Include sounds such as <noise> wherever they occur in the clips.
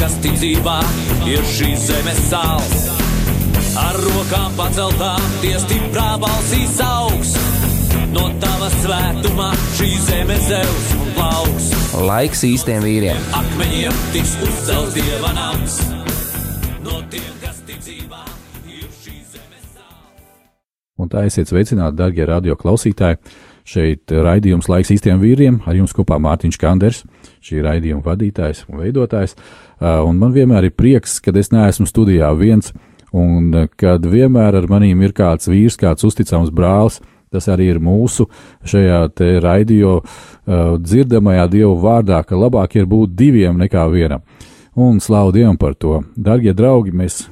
kas ticībā ir šīs zemes sāls. Ar rokām paceltām, tie stiprā balsīs augs. No tava svētumā šī zeme zeus un plauks. Laiks īstiem vīriem! Akmeņiem tiks uzcelts dieva nams. No tiem, kas zemes sāls. Un tā esiet sveicināti, darbie radio klausītāji. Šeit raidījums laiks īstiem vīriem, ar jums kopā Mārtiņš Kanders, šī raidījuma vadītājs un veidotājs. Uh, Un man vienmēr ir prieks, kad es neesmu studijā viens, un uh, kad vienmēr ar manīm ir kāds vīrs, kāds uzticams brālis. Tas arī ir mūsu šajā radio uh, dzirdamajā dievu vārdā, ka labāk ir būt diviem nekā vienam. Un slavu Dievam par to. Darbie draugi, mēs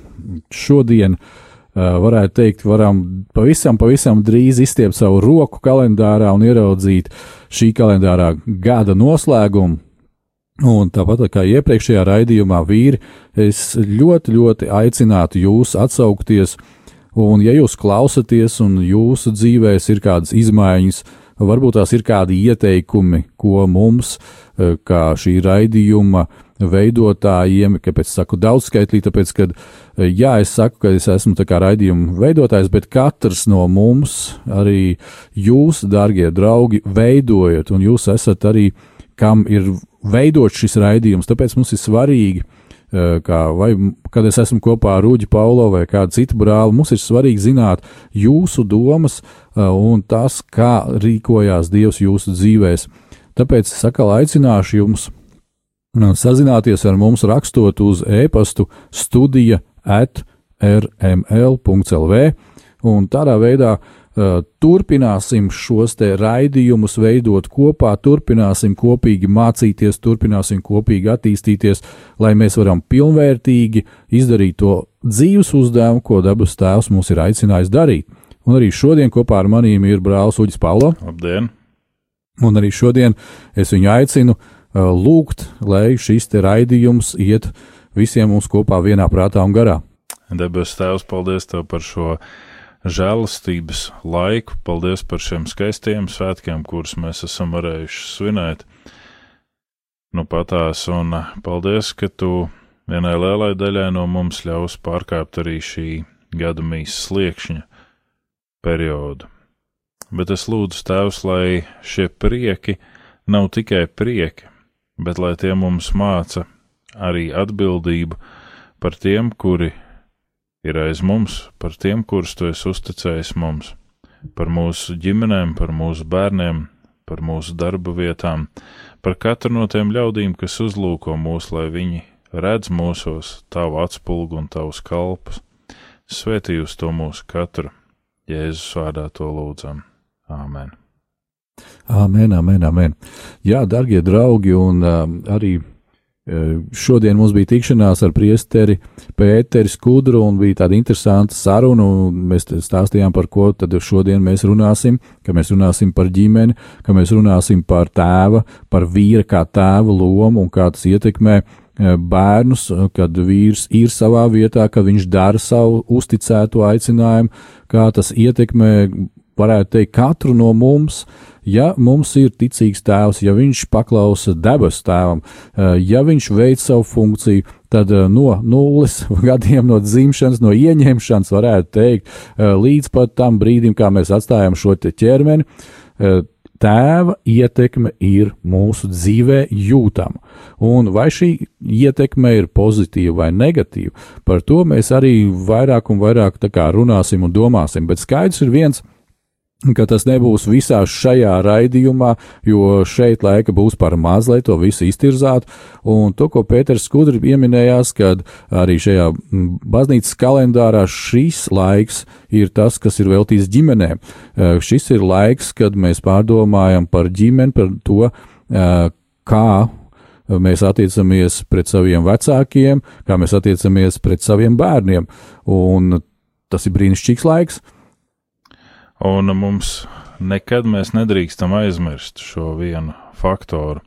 šodien uh, varētu teikt, varam pavisam, pavisam drīz izstiept savu roku kalendārā un ieraudzīt šī kalendārā gada noslēgumu. Un tāpat kā iepriekšējā raidījumā, vīri, es ļoti, ļoti aicinātu jūs atsaukties, un, ja jūs klausāties, un jūsu dzīvēs ir kādas izmaiņas, varbūt tās ir kādi ieteikumi, ko mums, eh, kā šī raidījuma veidotājiem, kāpēc saku daudzskaitlī, tāpēc, ka, eh, jā, es saku, ka es esmu tā kā raidījuma veidotājs, bet katrs no mums, arī jūs, dārgie draugi, veidojat, un jūs esat arī, kam ir veidot šis raidījums, tāpēc mums ir svarīgi, eh, kā, vai, kad es esmu kopā ar Rūģi Paulo vai kādu citu brāli, mums ir svarīgi zināt jūsu domas eh, un tas, kā rīkojās Dievs jūsu dzīvēs. Tāpēc es atkal aicināšu jums Nu, sazināties ar mums rakstot uz e-pastu studija at rml.lv, un tādā veidā uh, turpināsim šos te raidījumus veidot kopā, turpināsim kopīgi mācīties, turpināsim kopīgi attīstīties, lai mēs varam pilnvērtīgi izdarīt to dzīves uzdevumu, ko dabas tēvs mūs ir aicinājis darīt. Un arī šodien kopā ar manīm ir brālis Uģis Paulo. Labdien! Un arī šodien es viņu aicinu uh, lūgt, lai šis te raidījums iet visiem mums kopā vienā prātā un garā. Debes Tēvs, paldies Tev par šo žēlastības laiku, paldies par šiem skaistiem svētkiem, kurus mēs esam varējuši svinēt. Nu, patās, un paldies, ka Tu vienai lielai daļai no mums ļaus pārkāpt arī šī gada mīsas sliekšņa periodu. Bet es lūdzu Tēvs, lai šie prieki nav tikai prieki, bet lai tie mums māca arī atbildību par tiem, kuri ir aiz mums, par tiem, kurus tu esi uzticējis mums, par mūsu ģimenēm, par mūsu bērniem, par mūsu darba vietām, par katru no tiem ļaudīm, kas uzlūko mūs, lai viņi redz mūsos tavu atspulgu un tavus kalpus. Svētī uz to mūsu katru, Jēzus vārdā to lūdzam. Āmen! Amen, amen, amen. Jā, darbie draugi, un um, arī šodien mums bija tikšanās ar priesteri Pēteri Skudru, un bija tāda interesanta saruna, un mēs stāstījām par ko tad šodien mēs runāsim, ka mēs runāsim par ģimeni, ka mēs runāsim par tēva, par vīra kā tēva lomu un kā tas ietekmē uh, bērnus, kad vīrs ir savā vietā, kad viņš dara savu uzticēto aicinājumu, kā tas ietekmē, varētu teikt, katru no mums, ja mums ir ticīgs tēvs, ja viņš paklausa debesu tēvam, eh, ja viņš veic savu funkciju, tad eh, no nulles <laughs> gadiem, no dzimšanas, no ieņemšanas, varētu teikt, eh, līdz pat tam brīdim, kā mēs atstājam šo ķermeni, tēva ietekme ir mūsu dzīvē jūtama. Un vai šī ietekme ir pozitīva vai negatīva, par to mēs arī vairāk un vairāk runāsim un domāsim. Bet skaidrs ir viens, ka tas nebūs visā šajā raidījumā, jo šeit laika būs par maz, lai to visu iztirzātu. Un to, ko Pēters Skudri pieminējās, kad arī šajā baznīcas kalendārā šis laiks ir tas, kas ir veltīts ģimenēm. Šis ir laiks, kad mēs pārdomājam par ģimeni, par to, kā mēs attiecamies pret saviem vecākiem, kā mēs attiecamies pret saviem bērniem. Un tas ir brīnišķīgs laiks. Un mums nekad mēs nedrīkstam aizmirst šo vienu faktoru,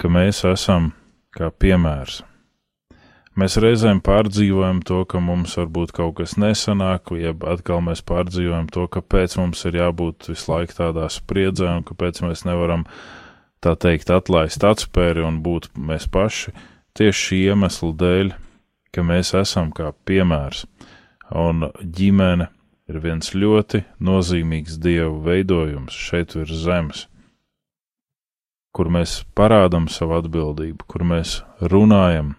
ka mēs esam kā piemērs. Mēs reizēm pārdzīvojam to, ka mums varbūt kaut kas nesanāk, jeb atkal mēs pārdzīvojam to, kāpēc mums ir jābūt visu laiku tādā spriedzē un kāpēc mēs nevaram tā teikt atlaist atspēri un būt mēs paši tieši šī iemesla dēļ, ka mēs esam kā piemērs, un ģimene ir viens ļoti nozīmīgs dievu veidojums šeit virs zemes, kur mēs parādām savu atbildību, kur mēs runājam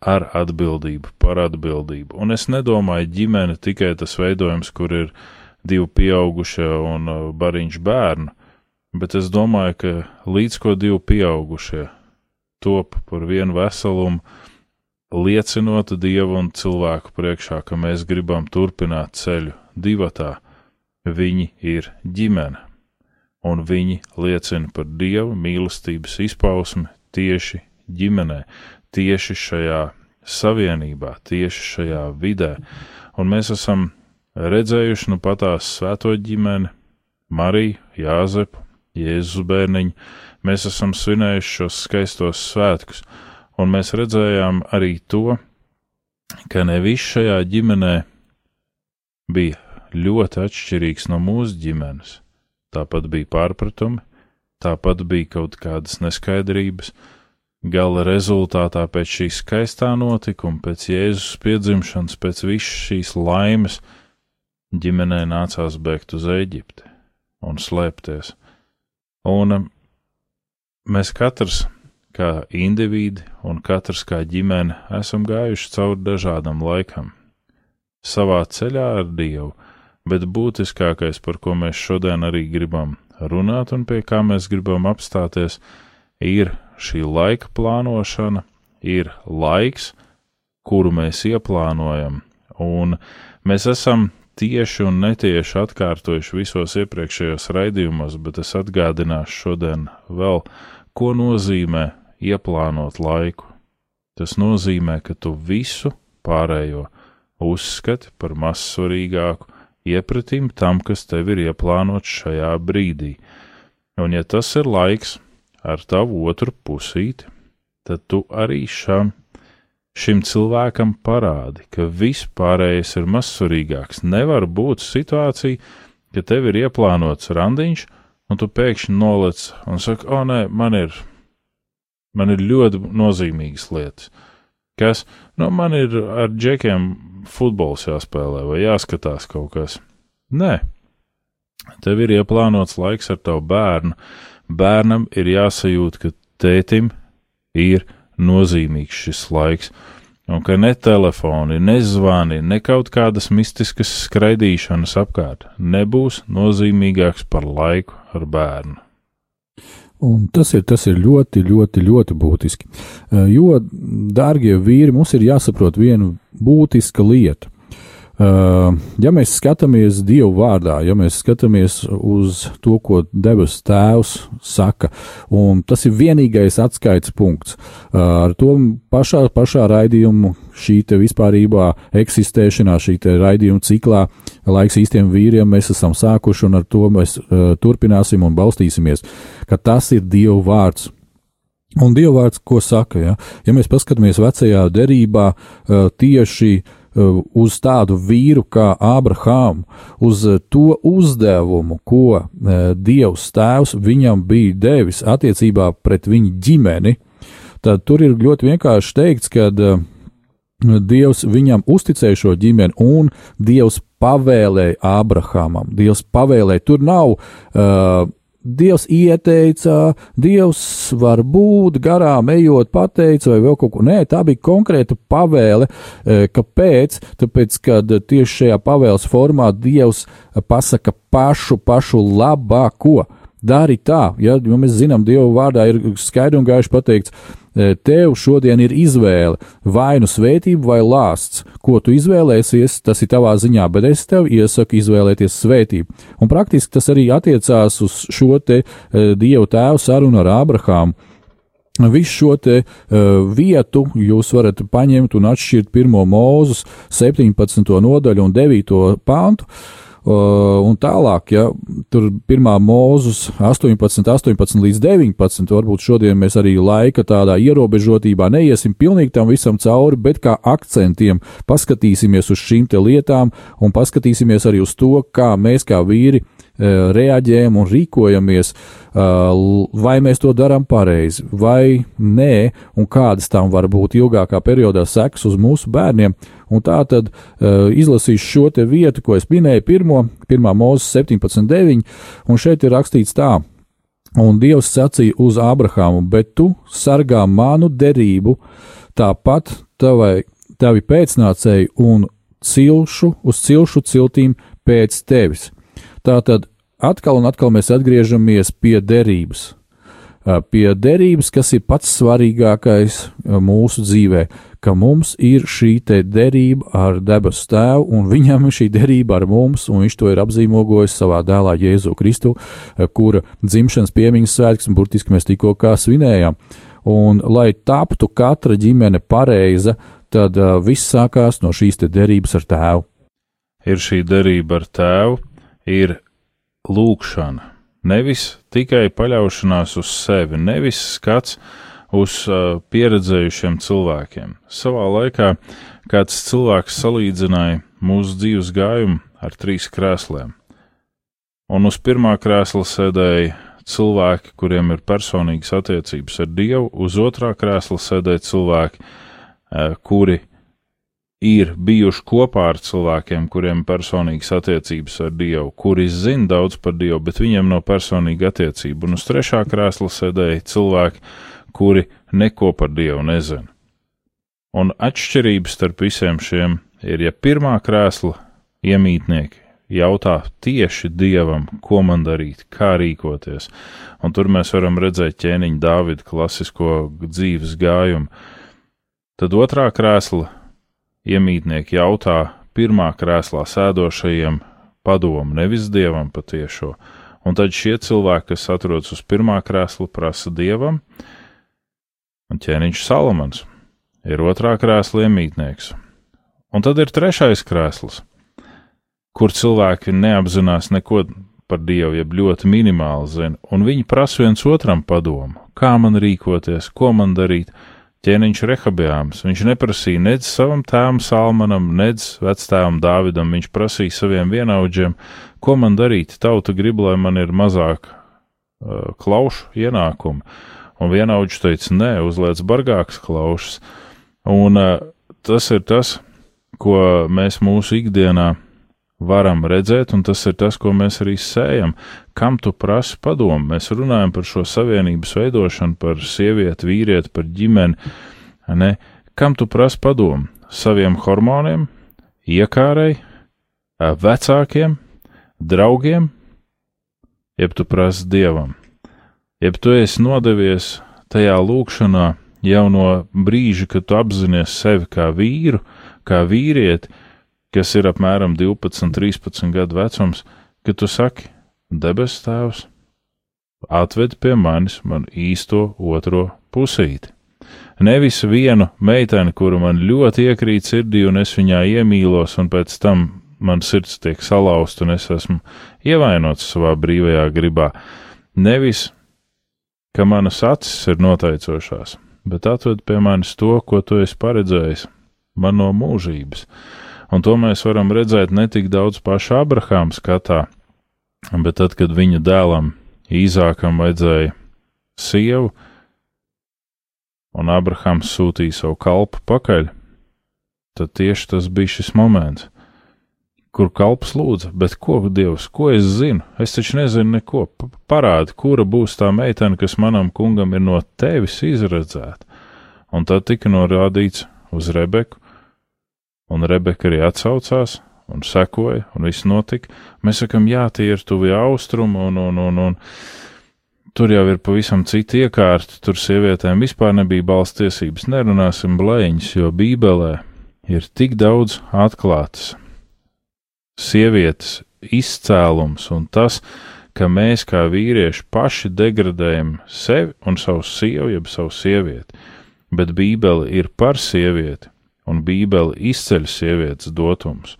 ar atbildību, par atbildību. Un es nedomāju, ģimene tikai tas veidojums, kur ir divi pieaugušie un uh, bariņš bērnu, bet es domāju, ka līdz ko divi pieaugušie top par vienu veselumu, liecinot Dievu un cilvēku priekšā, ka mēs gribam turpināt ceļu divatā, viņi ir ģimene, un viņi liecina par Dieva mīlestības izpausmi tieši ģimenē, tieši šajā savienībā, tieši šajā vidē. Un mēs esam redzējuši nu patās svēto ģimeni, Mariju, Jāzepu, Jēzus bērniņu, mēs esam svinējuši šos skaistos svētkus, un mēs redzējām arī to, ka ne viss šajā ģimenē bija ļoti atšķirīgs no mūsu ģimenes. Tāpat bija pārpratumi, tāpat bija kaut kādas neskaidrības, Gala rezultātā pēc šī skaistā notikuma, pēc Jēzus piedzimšanas, pēc visas šīs laimes, ģimenē nācās bēgt uz Eģipti un slēpties. Un um, mēs katrs, kā indivīdi un katrs kā ģimene, esam gājuši cauri dažādam laikam, savā ceļā ar Dievu, bet būtiskākais, par ko mēs šodien arī gribam runāt un pie kā mēs gribam apstāties, ir šī laika plānošana ir laiks, kuru mēs ieplānojam, un mēs esam tieši un netieši atkārtojuši visos iepriekšējos raidījumos, bet es atgādināšu šodien vēl, ko nozīmē ieplānot laiku. Tas nozīmē, ka tu visu pārējo uzskati par mazsvarīgāku iepratim tam, kas tev ir ieplānots šajā brīdī. Un ja tas ir laiks, ar tavu otru pusīti, tad tu arī šam, šim cilvēkam parādi, ka viss pārējais ir mazsvarīgāks. Nevar būt situācija, ka tev ir ieplānots randiņš, un tu pēkšņi nolec un saki, o nē, man ir, man ir ļoti nozīmīgas lietas. Kas, nu, man ir ar džekiem futbols jāspēlē vai jāskatās kaut kas. Nē, tev ir ieplānots laiks ar tavu bērnu, bērnam ir jāsajūt, ka tētim ir nozīmīgs šis laiks, un ka ne telefoni, ne zvani, ne kaut kādas mistiskas skraidīšanas apkārt nebūs nozīmīgāks par laiku ar bērnu. Un tas ir, tas ir ļoti, ļoti, ļoti būtiski. Jo, dārgie vīri, mums ir jāsaprot viena būtiska lieta. Uh, ja mēs skatāmies Dievu vārdā, ja mēs skatāmies uz to, ko debesu Tēvs saka, un tas ir vienīgais atskaites punkts, uh, ar to pašā, pašā raidījumu, šī te vispārībā eksistēšanā, šī te raidījuma ciklā, laiks īstiem vīriem mēs esam sākuši, un ar to mēs uh, turpināsim un balstīsimies, ka tas ir Dievu vārds. Un Dieva vārds, ko saka, ja, ja mēs paskatāmies vecajā derībā, tieši uh, Uh, uz tādu vīru kā Ābrahāmu, uz uh, to uzdevumu, ko uh, Dievs Tēvs viņam bija devis attiecībā pret viņa ģimeni, tad tur ir ļoti vienkārši teikts, ka Dievs viņam uzticēja šo ģimeni, un Dievs pavēlēja Ābrahamam. Dievs pavēlēja, tur nav uh, Dievs ieteica, Dievs var būt garām ejot, pateica vai vēl kaut ko. Nē, tā bija konkrēta pavēle. E, kāpēc? Tāpēc, kad tieši šajā pavēles formā Dievs pasaka pašu, pašu labāko. Dari tā, ja, jo mēs zinām, Dieva vārdā ir skaidri un gaiši pateikts, E, tev šodien ir izvēle vai nu svētība vai lāsts. Ko tu izvēlēsies, tas ir tavā ziņā, bet es tev iesaku izvēlēties svētību. Un praktiski tas arī attiecās uz šo te e, Dievu tēvu sarunu ar Ābrahāmu. Visu šo te, uh, vietu jūs varat paņemt un atšķirt pirmo mūzus, 17. nodaļu un 9. pāntu. Uh, un tālāk, ja tur pirmā mūzus 18, 18 līdz 19, varbūt šodien mēs arī laika tādā ierobežotībā neiesim pilnīgi tam visam cauri, bet kā akcentiem paskatīsimies uz šīm te lietām un paskatīsimies arī uz to, kā mēs kā vīri Eh, reaģējam un rīkojamies, eh, vai mēs to darām pareizi, vai nē, un kādas tam var būt ilgākā periodā sekas uz mūsu bērniem. Un tā tad uh, izlasīšu šo te vietu, ko es minēju, pirmo, pirmā mūzes 17.9, un šeit ir rakstīts tā. Un Dievs sacīja uz Abrahāmu, bet tu sargā manu derību, tāpat tavai, tavi pēcnācēji un cilšu uz cilšu ciltīm pēc tevis. Tātad atkal un atkal mēs atgriežamies pie derības. Pie derības, kas ir pats svarīgākais mūsu dzīvē, ka mums ir šī derība ar debesu tēvu, un viņam ir šī derība ar mums, un viņš to ir apzīmogojis savā dēlā Jēzu Kristu, kura dzimšanas piemiņas svētks, un burtiski mēs tikko svinējām. Un, lai taptu katra ģimene pareiza, tad uh, viss sākās no šīs derības ar tēvu. Ir šī derība ar tēvu, ir lūkšana. Nevis tikai paļaušanās uz sevi, nevis skats uz uh, pieredzējušiem cilvēkiem. Savā laikā kāds cilvēks salīdzināja mūsu dzīves gājumu ar trīs krēsliem. Un uz pirmā krēsla sēdēja cilvēki, kuriem ir personīgas attiecības ar Dievu, uz otrā krēsla sēdēja cilvēki, uh, kuri ir bijuši kopā ar cilvēkiem, kuriem personīgas attiecības ar Dievu, kuri zina daudz par Dievu, bet viņiem nav personīga attiecība. Un uz trešā krēsla sēdēja cilvēki, kuri neko par Dievu nezina. Un atšķirības starp visiem šiem ir, ja pirmā krēsla iemītnieki jautā tieši Dievam, ko man darīt, kā rīkoties, un tur mēs varam redzēt ķēniņa Dāvida klasisko dzīves gājumu, tad otrā krēsla iemītnieki jautā pirmā krēslā sēdošajiem padomu, nevis dievam patiešo, un tad šie cilvēki, kas atrodas uz pirmā krēsla, prasa dievam, un ķēniņš Salamans ir otrā krēsla iemītnieks. Un tad ir trešais krēsls, kur cilvēki neapzinās neko par dievu, jeb ļoti minimāli zina, un viņi prasa viens otram padomu, kā man rīkoties, ko man darīt, ķēniņš Rehabjāms. Viņš neprasīja nedz savam tēvam Salmanam, nedz vectēvam Dāvidam, viņš prasīja saviem vienaudžiem, ko man darīt, tauta grib, lai man ir mazāk uh, klaušu ienākumu. Un vienaudžs teica, nē, uzliec bargāks klaušas. Un uh, tas ir tas, ko mēs mūsu ikdienā varam redzēt, un tas ir tas, ko mēs arī sējam. Kam tu prasi padomu? Mēs runājam par šo savienības veidošanu, par sievieti, vīrieti, par ģimeni. Ne? Kam tu prasi padomu? Saviem hormoniem, iekārai, vecākiem, draugiem, jeb tu prasi dievam. Jeb tu esi nodevies tajā lūkšanā jau no brīža, kad tu apzinājies sevi kā vīru, kā vīrieti, kas ir apmēram 12, 13 gadu vecums, kad tu saki, debes tēvs, atved pie manis man īsto otro pusīti. Nevis vienu meiteni, kuru man ļoti iekrīt sirdī, un es viņā iemīlos, un pēc tam man sirds tiek salauzta, un es esmu ievainots savā brīvajā gribā. Nevis, ka manas acis ir noteicošās, bet atved pie manis to, ko tu esi paredzējis man no mūžības un to mēs varam redzēt ne tik daudz pašā Abrahāma skatā, bet tad, kad viņa dēlam Īzākam vajadzēja sievu, un Abrahams sūtīja savu kalpu pakaļ, tad tieši tas bija šis moments, kur kalps lūdza, bet ko, Dievs, ko es zinu? Es taču nezinu neko. Parādi, kura būs tā meitene, kas manam kungam ir no tevis izredzēta. Un tad tika norādīts uz Rebeku, un Rebeka arī atsaucās un sekoja, un viss notika. Mēs sakam, jā, tie ir tuvi austrumi, un, un, un, un tur jau ir pavisam cita iekārta, tur sievietēm vispār nebija balsts tiesības. Nerunāsim blēņas, jo Bībelē ir tik daudz atklātas sievietes izcēlums un tas, ka mēs kā vīrieši paši degradējam sevi un savu sievu, jeb savu sievieti, bet Bībele ir par sievieti, un Bībele izceļ sievietes dotumus.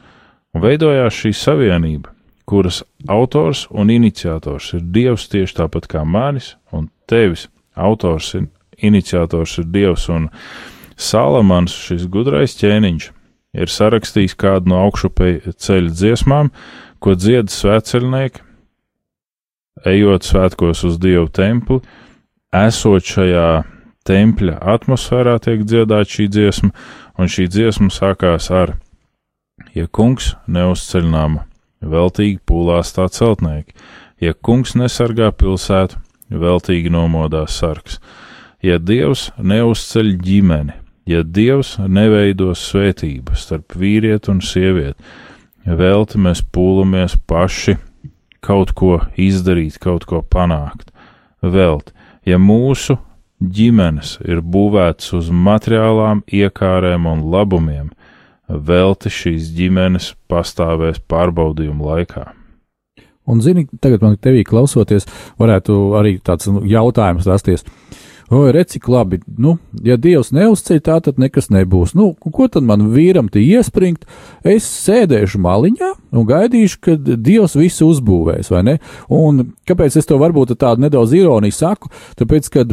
Un veidojās šī savienība, kuras autors un iniciators ir Dievs tieši tāpat kā manis un tevis. Autors un iniciators ir Dievs, un Salamans, šis gudrais ķēniņš, ir sarakstījis kādu no augšupēju ceļu dziesmām, ko dzied svētceļnieki, ejot svētkos uz Dievu templi, esot šajā tempļa atmosfērā tiek dziedāta šī dziesma, un šī dziesma sākās ar: Ja kungs neuzceļ nama, veltīgi pūlās tā celtnieki, ja kungs nesargā pilsētu, veltīgi nomodās sargs, ja dievs neuzceļ ģimeni, ja dievs neveidos svētību starp vīrieti un sievieti, velti mēs pūlamies paši kaut ko izdarīt, kaut ko panākt. Velt, ja mūsu ģimenes ir būvētas uz materiālām iekārēm un labumiem, velti šīs ģimenes pastāvēs pārbaudījumu laikā. Un, zini, tagad man tevī klausoties, varētu arī tāds nu, jautājums rasties. Oi, redz, cik labi. Nu, ja Dievs neuzceļ tā, tad nekas nebūs. Nu, ko tad man vīram te iespringt? Es sēdēšu maliņā un gaidīšu, kad Dievs visu uzbūvēs, vai ne? Un kāpēc es to varbūt tādu nedaudz ironiju saku? Tāpēc, kad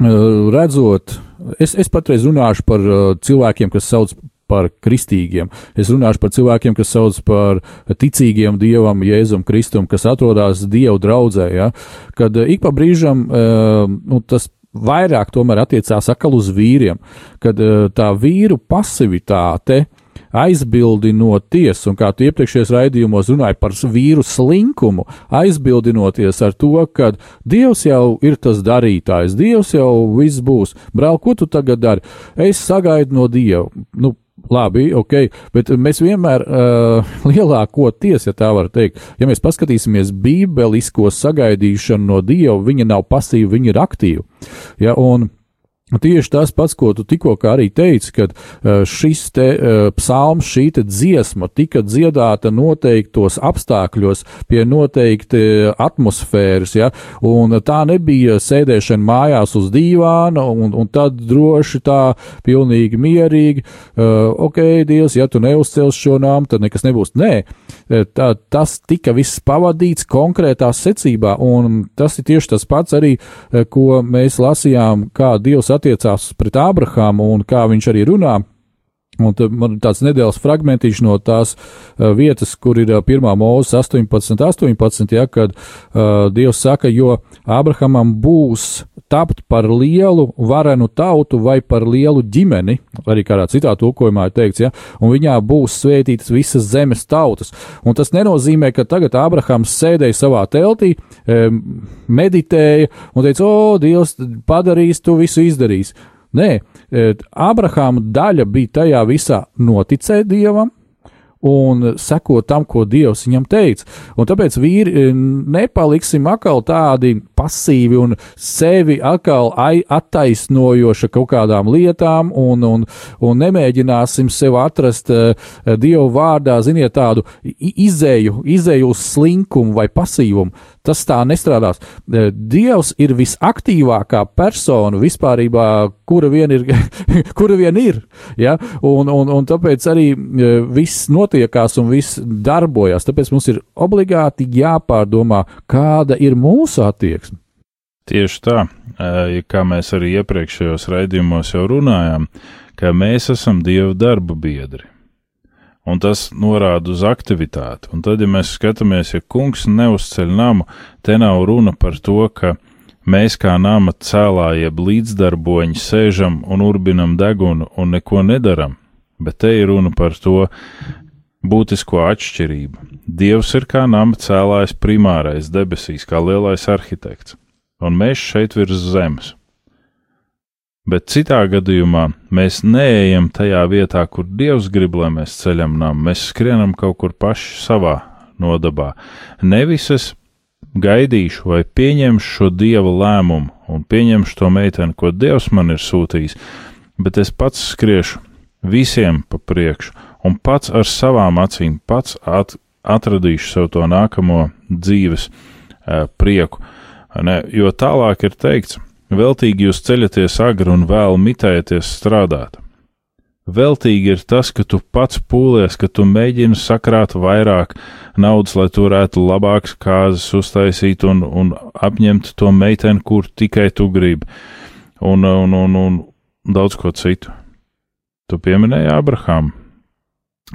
redzot, es, es patreiz runāšu par cilvēkiem, kas sauc par kristīgiem. Es runāšu par cilvēkiem, kas sauc par ticīgiem dievam, Jēzum Kristum, kas atrodas Dievu draudzē. Ja? Kad ik pa brīžam nu, tas vairāk tomēr attiecās atkal uz vīriem, kad tā vīru pasivitāte aizbildinoties, un kā tu iepriekšējos raidījumos runāji par vīru slinkumu, aizbildinoties ar to, ka Dievs jau ir tas darītājs, Dievs jau viss būs. Brāl, ko tu tagad dari? Es sagaidu no Dieva. Nu, Labi, ok, bet mēs vienmēr uh, lielākoties, ja tā var teikt, ja mēs paskatīsimies bībelisko sagaidīšanu no Dieva, viņa nav pasīva, viņa ir aktīva. Ja, un Tieši tas pats, ko tu tikko arī teici, kad eh, šis te eh, psalms, šī dziesma tika dziedāta noteiktos apstākļos, pie noteikti atmosfēras, ja, un tā nebija sēdēšana mājās uz dīvāna, un, un tad droši tā pilnīgi mierīgi, uh, ok, Dievs, ja tu neuzcels šo nām, tad nekas nebūs. Nē, tā, tas tika viss pavadīts konkrētā secībā, un tas ir tieši tas pats arī, ko mēs lasījām, kā Dievs attīstās attiecās pret Ābrahāmu un kā viņš arī runā. Un man tāds nedēļas fragmentiņš no tās uh, vietas, kur ir uh, 1. mūzes 18, 18, ja, kad uh, Dievs saka, jo Ābrahamam būs tapt par lielu varenu tautu vai par lielu ģimeni, arī kādā citā tulkojumā ir teikts, ja, un viņā būs svētītas visas zemes tautas. Un tas nenozīmē, ka tagad Ābrahams sēdēja savā teltī, um, meditēja un teica, o, Dievs padarīs, tu visu izdarīs. Nē, Ābrahāma daļa bija tajā visā noticēt dievam, un sekot tam, ko Dievs viņam teica. Un tāpēc vīri nepaliksim atkal tādi pasīvi un sevi atkal attaisnojoši kaut kādām lietām, un, un, un nemēģināsim sev atrast uh, Dievu vārdā, ziniet, tādu izēju, izēju uz slinkumu vai pasīvumu. Tas tā nestrādās. Eh, Dievs ir visaktīvākā persona vispārībā, kura vien ir. <laughs> kura vien ir ja? un, un, un tāpēc arī eh, viss notiekās un viss darbojas. Tāpēc mums ir obligāti jāpārdomā, kāda ir mūsu attieksme. Tieši tā, kā mēs arī iepriekšējos raidījumos jau runājām, ka mēs esam Dieva darba biedri. Un tas norāda uz aktivitāti. Un tad, ja mēs skatāmies, ja kungs neuzceļ namu, te nav runa par to, ka mēs kā nama cēlā jeb līdzdarboņi sēžam un urbinam degunu un neko nedaram, bet te ir runa par to būtisko atšķirību. Dievs ir kā nama cēlājs primārais debesīs, kā lielais arhitekts un mēs šeit virs zemes. Bet citā gadījumā mēs neejam tajā vietā, kur Dievs grib, lai mēs ceļam nam, mēs skrienam kaut kur paši savā nodabā. Nevis es gaidīšu vai pieņemšu šo Dieva lēmumu un pieņemšu to meiteni, ko Dievs man ir sūtījis, bet es pats skriešu visiem pa priekšu un pats ar savām acīm pats at, atradīšu sev to nākamo dzīves uh, prieku. Ne? Jo tālāk ir teikts, veltīgi jūs ceļaties agri un vēl mitēties strādāt. Veltīgi ir tas, ka tu pats pūlies, ka tu mēģini sakrāt vairāk naudas, lai tu varētu labākas kāzas uztaisīt un, un apņemt to meiteni, kur tikai tu gribi, un, un, un, un daudz ko citu. Tu pieminēji Abrahāmu,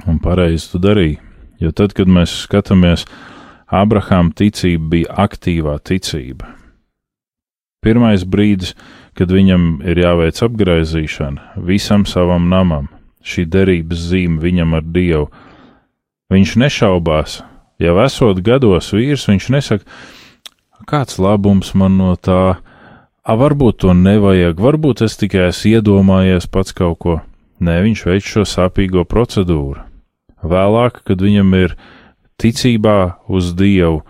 un pareizi tu darīji, jo tad, kad mēs skatāmies, Abrahāma ticība bija aktīvā ticība. Pirmais brīdis, kad viņam ir jāveic apgaizīšana visam savam namam, šī derības zīme viņam ar Dievu. Viņš nešaubās, jau esot gados vīrs, viņš nesaka, kāds labums man no tā, a, varbūt to nevajag, varbūt es tikai esmu iedomājies pats kaut ko. Nē, viņš veic šo sāpīgo procedūru. Vēlāk, kad viņam ir ticībā uz Dievu,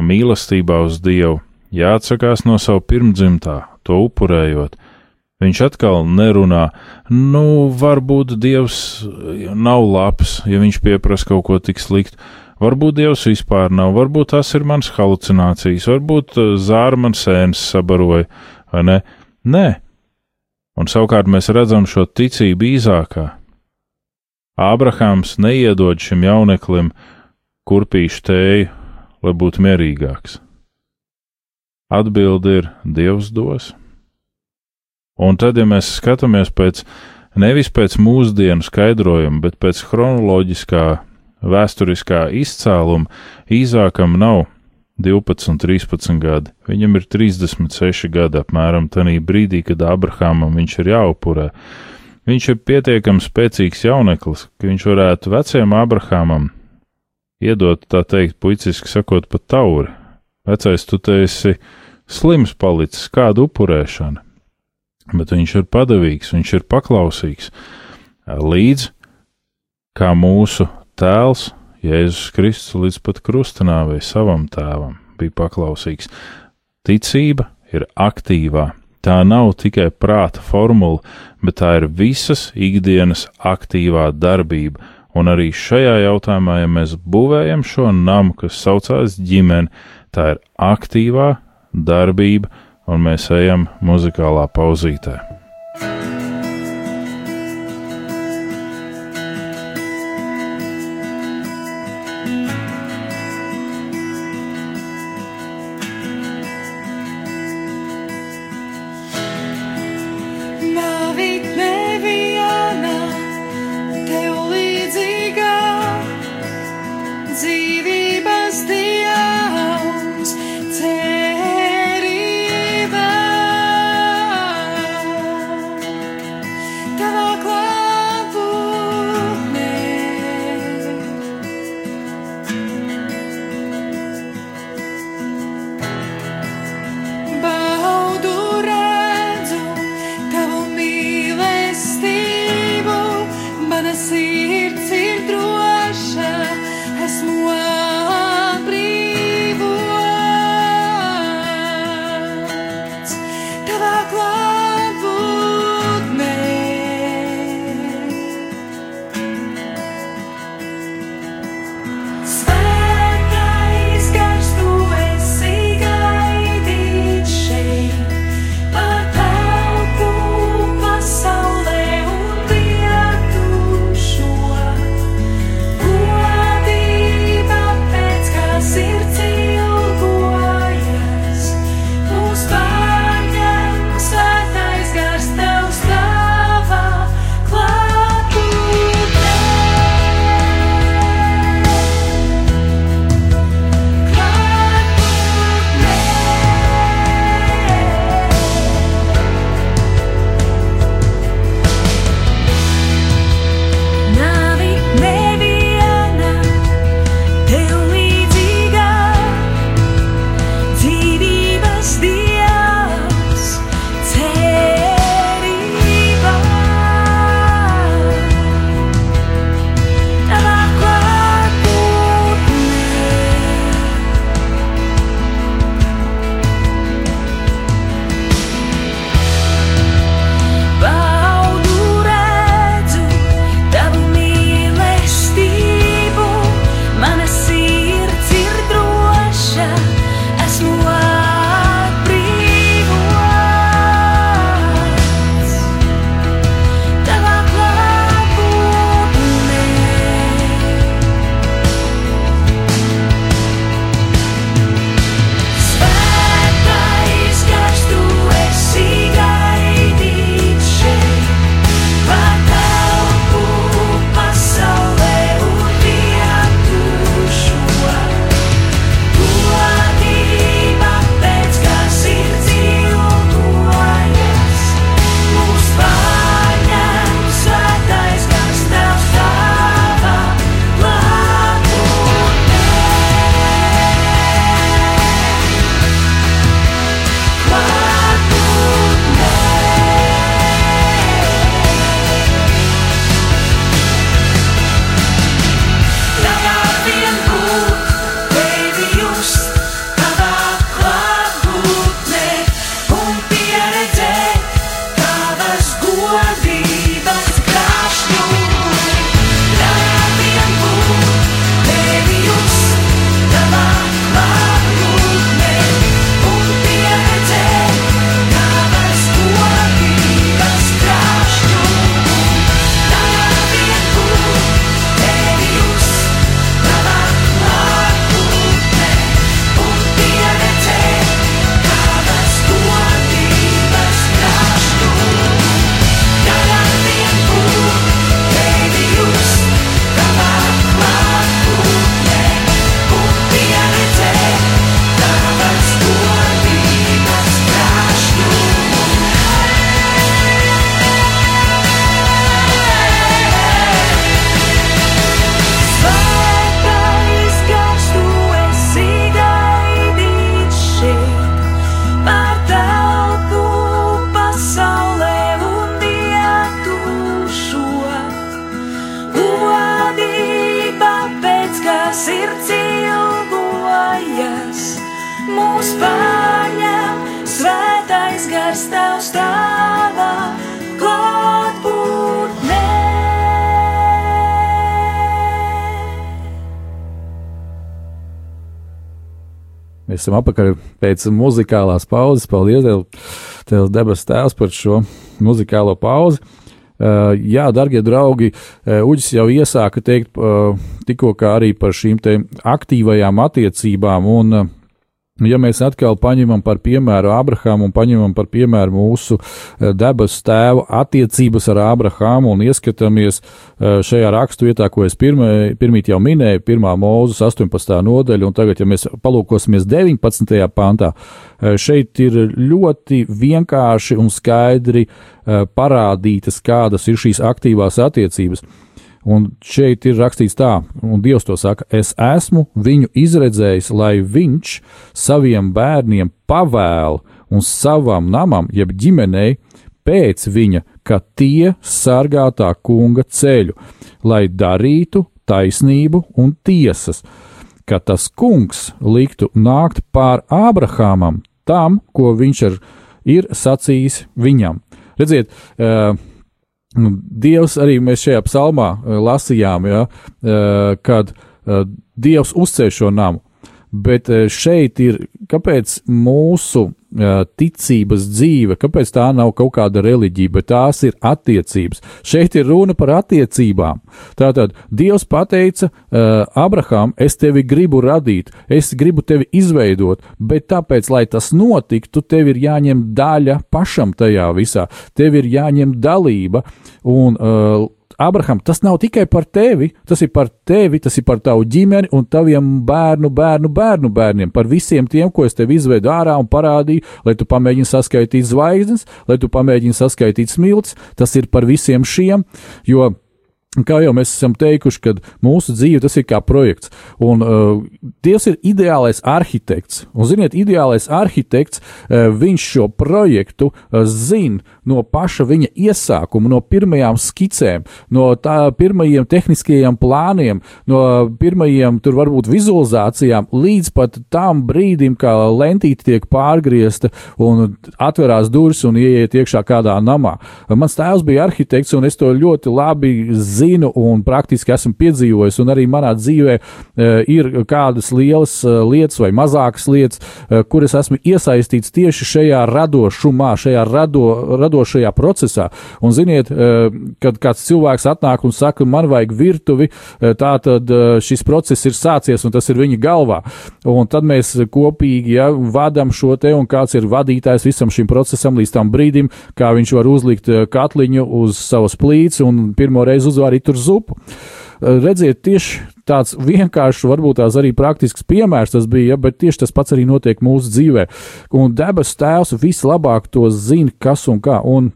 mīlestībā uz Dievu, jāatsakās no savu pirmdzimtā, to upurējot. Viņš atkal nerunā, nu, varbūt Dievs nav labs, ja viņš pieprasa kaut ko tik sliktu. Varbūt Dievs vispār nav, varbūt tas ir mans halucinācijas, varbūt uh, zāra man sēnes sabaroja, vai ne? Nē. Un savukārt mēs redzam šo ticību īzākā. Ābrahāms neiedod šim jauneklim kurpīšu tēju, lai būtu mierīgāks. Atbilde ir Dievs dos. Un tad, ja mēs skatāmies pēc nevis pēc mūsdienu skaidrojuma, bet pēc chronoloģiskā, vēsturiskā izcēluma, īzākam nav 12 un 13 gadi. Viņam ir 36 gadi apmēram tajā brīdī, kad Abrahamam viņš ir jāupurē. Viņš ir pietiekami spēcīgs jauneklis, ka viņš varētu vecajam Abrahamam iedot, tā teikt, puiciski sakot, pa tauri, Vecais, tu esi slims palicis, kāda upurēšana, bet viņš ir padavīgs, viņš ir paklausīgs. Līdz kā mūsu tēls, Jēzus Kristus, līdz pat krustanāvei savam tēvam bija paklausīgs. Ticība ir aktīvā. Tā nav tikai prāta formula, bet tā ir visas ikdienas aktīvā darbība. Un arī šajā jautājumā, ja mēs būvējam šo namu, kas saucās ģimene, tā ir aktīvā darbība, un mēs ejam muzikālā pauzītē. svētais sua esam apakaļ pēc muzikālās pauzes. Paldies, Tev, tev debes Tēvs, par šo muzikālo pauzi. Uh, jā, darbie draugi, uh, Uģis jau iesāka teikt uh, tikko arī par šīm aktīvajām attiecībām, un uh, Ja mēs atkal paņemam par piemēru Abrahāmu un paņemam par piemēru mūsu eh, debesu tēvu attiecības ar Abrahāmu un ieskatāmies eh, šajā raksturvietā, ko es pirmie, pirmīt jau minēju, 1. mūzes 18. nodaļa, un tagad, ja mēs palūkosimies 19. pantā, eh, šeit ir ļoti vienkārši un skaidri parādītas, kādas ir šīs aktīvās attiecības. Un šeit ir rakstīts tā, un Dievs to saka, es esmu viņu izredzējis, lai viņš saviem bērniem pavēl un savam namam, jeb ģimenei, pēc viņa, ka tie sargā tā kunga ceļu, lai darītu taisnību un tiesas, ka tas kungs liktu nākt pār Ābrahamam tam, ko viņš ar, ir sacījis viņam. Redziet, uh, Dievs arī mēs šajā psalmā eh, lasījām, ja, eh, kad eh, Dievs uzceļ šo namu. Bet šeit ir, kāpēc mūsu ticības dzīve, kāpēc tā nav kaut kāda reliģija, bet tās ir attiecības. Šeit ir runa par attiecībām. Tātad Dievs pateica uh, Abraham, es tevi gribu radīt, es gribu tevi izveidot, bet tāpēc, lai tas notiktu, tev ir jāņem daļa pašam tajā visā, tev ir jāņem dalība un uh, Abraham, tas nav tikai par tevi, tas ir par tevi, tas ir par tavu ģimeni un taviem bērnu, bērnu, bērnu bērniem, par visiem tiem, ko es tev izvedu ārā un parādīju, lai tu pamēģini saskaitīt zvaigznes, lai tu pamēģini saskaitīt smilts, tas ir par visiem šiem, jo Kā jau mēs esam teikuši, kad mūsu dzīve tas ir kā projekts, un uh, Dievs ir ideālais arhitekts. Un, ziniet, ideālais arhitekts, uh, viņš šo projektu uh, zina no paša viņa iesākuma, no pirmajām skicēm, no tā pirmajiem tehniskajiem plāniem, no pirmajiem, tur varbūt vizualizācijām, līdz pat tam brīdim, kā lentīte tiek pārgriezta un atverās durvis un ieiet iekšā kādā namā. Mans tēvs bija arhitekts, un es to ļoti labi zinu zinu un praktiski esmu piedzīvojis, un arī manā dzīvē uh, ir kādas lielas uh, lietas vai mazākas lietas, uh, kuras esmu iesaistīts tieši šajā radošumā, šajā rado, radošajā procesā. Un ziniet, kad kāds cilvēks atnāk un saka, man vajag virtuvi, tā tad šis process ir sācies un tas ir viņa galvā. Un tad mēs kopīgi ja, vadām šo te, un kāds ir vadītājs visam šim procesam līdz tam brīdim, kā viņš var uzlikt katliņu uz savas plīts un pirmo reizi uzvārīt arī tur zupu. Eh, redziet, tieši tāds vienkāršs, varbūt tās arī praktisks piemērs tas bija, ja, bet tieši tas pats arī notiek mūsu dzīvē. Un debesu tēvs vislabāk to zina, kas un kā. Un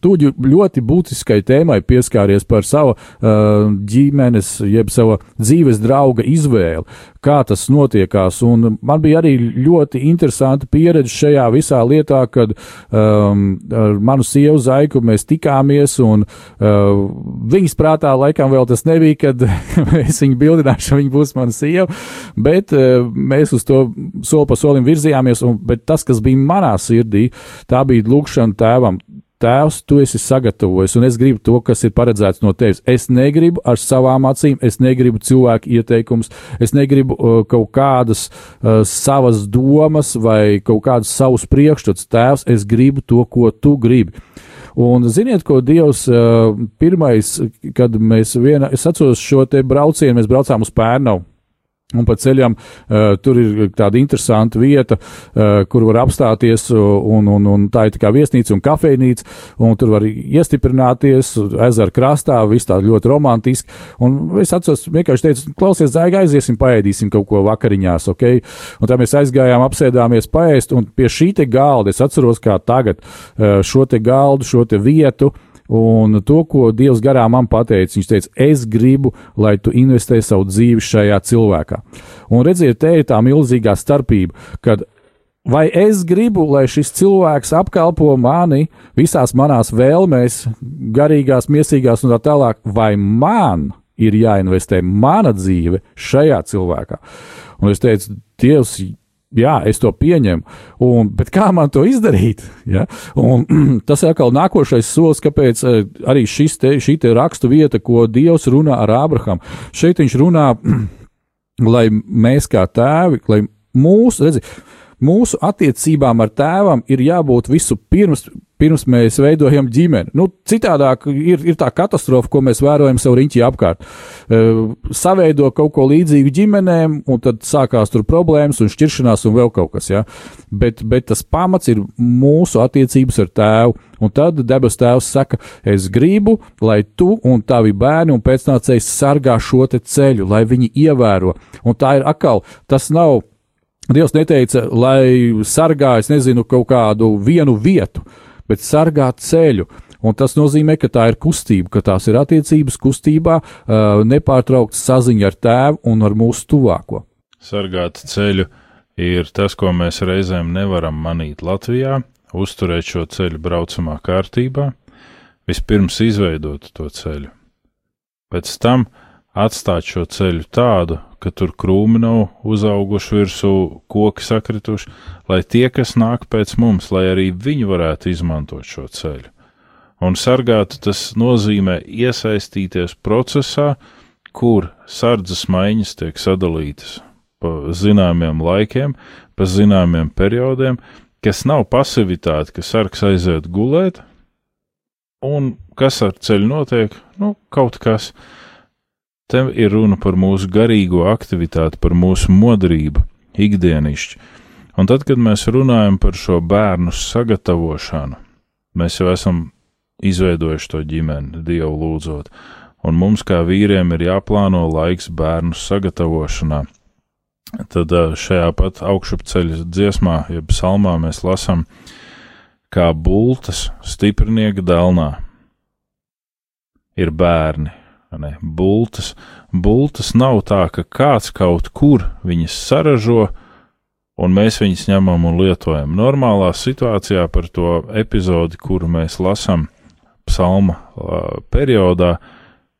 Tu ļoti būtiskai tēmai pieskāries par savu uh, ģimenes, jeb savu dzīves drauga izvēli, kā tas notiekās. Un man bija arī ļoti interesanta pieredze šajā visā lietā, kad um, ar manu sievu Zaiku mēs tikāmies, un uh, viņas prātā laikam vēl tas nebija, kad <laughs> es viņu bildināšu, viņa būs mana sieva, bet uh, mēs uz to soli pa solim virzījāmies, un, tas, kas bija manā sirdī, tā bija lūkšana tēvam Tēvs, tu esi sagatavojis, un es gribu to, kas ir paredzēts no tevis. Es negribu ar savām acīm, es negribu cilvēku ieteikumus, es negribu uh, kaut kādas uh, savas domas vai kaut kādus savus priekšstats. Tēvs, es gribu to, ko tu gribi. Un ziniet, ko Dievs uh, pirmais, kad mēs vienā, es atceros šo te braucienu, mēs braucām uz Pērnavu. Un pa ceļam uh, tur ir tāda interesanta vieta, uh, kur var apstāties, un, un, un tā ir tā kā viesnīca un kafejnīca, un tur var iestiprināties ezera krastā, viss tā ļoti romantiski. Un es atceros, vienkārši teicu, klausies, zēga, aiziesim, paēdīsim kaut ko vakariņās, ok? Un tā mēs aizgājām, apsēdāmies paēst, un pie šī te galda, es atceros kā tagad, uh, šo te galdu, šo te vietu, Un to, ko Dievs garā man pateica, viņš teica, es gribu, lai tu investē savu dzīvi šajā cilvēkā. Un redziet, te ir tā milzīgā starpība, kad vai es gribu, lai šis cilvēks apkalpo mani visās manās vēlmēs, garīgās, miesīgās un tā tālāk, vai man ir jāinvestē mana dzīve šajā cilvēkā. Un es teicu, Dievs, jā, es to pieņemu, un, bet kā man to izdarīt? Ja? Un, <clears throat> tas ir atkal nākošais solis, kāpēc eh, arī te, šī te rakstu vieta, ko Dievs runā ar Ābraham. Šeit viņš runā, <clears throat> lai mēs kā tēvi, lai mūsu, redzi, mūsu attiecībām ar tēvam ir jābūt visu pirms, pirms mēs veidojam ģimeni. Nu, citādāk ir, ir tā katastrofa, ko mēs vērojam sev riņķī apkārt. Uh, saveido kaut ko līdzīgu ģimenēm, un tad sākās tur problēmas un šķiršanās un vēl kaut kas. Ja? Bet, bet tas pamats ir mūsu attiecības ar tēvu. Un tad debes tēvs saka, es gribu, lai tu un tavi bērni un pēcnācējs sargā šo ceļu, lai viņi ievēro. Un tā ir atkal, tas nav Dievs neteica, lai sargā, es nezinu, kaut kādu vienu vietu, bet sargā ceļu. Un tas nozīmē, ka tā ir kustība, ka tās ir attiecības kustībā, nepārtraukta saziņa ar tēvu un ar mūsu tuvāko. Sargāt ceļu ir tas, ko mēs reizēm nevaram manīt Latvijā, uzturēt šo ceļu braucamā kārtībā, vispirms izveidot to ceļu, pēc tam atstāt šo ceļu tādu, ka tur krūmi nav uzauguši virsū, koki sakrituši, lai tie, kas nāk pēc mums, lai arī viņi varētu izmantot šo ceļu. Un sargāt tas nozīmē iesaistīties procesā, kur sardzes maiņas tiek sadalītas pa zināmiem laikiem, pa zināmiem periodiem, kas nav pasivitāte, ka sargs aiziet gulēt, un kas ar ceļu notiek, nu, kaut kas, uh, Te ir runa par mūsu garīgo aktivitāti, par mūsu modrību, ikdienišķi. Un tad, kad mēs runājam par šo bērnu sagatavošanu, mēs jau esam izveidojuši to ģimeni, Dievu lūdzot, un mums kā vīriem ir jāplāno laiks bērnu sagatavošanā. Tad šajā pat augšupceļa dziesmā, jeb psalmā, mēs lasām, kā bultas stiprinieka dēlnā ir bērni, Ne, bultas, bultas nav tā, ka kāds kaut kur viņas saražo, un mēs viņus ņemam un lietojam. Normālā situācijā par to epizodi, kuru mēs lasām psalma periodā,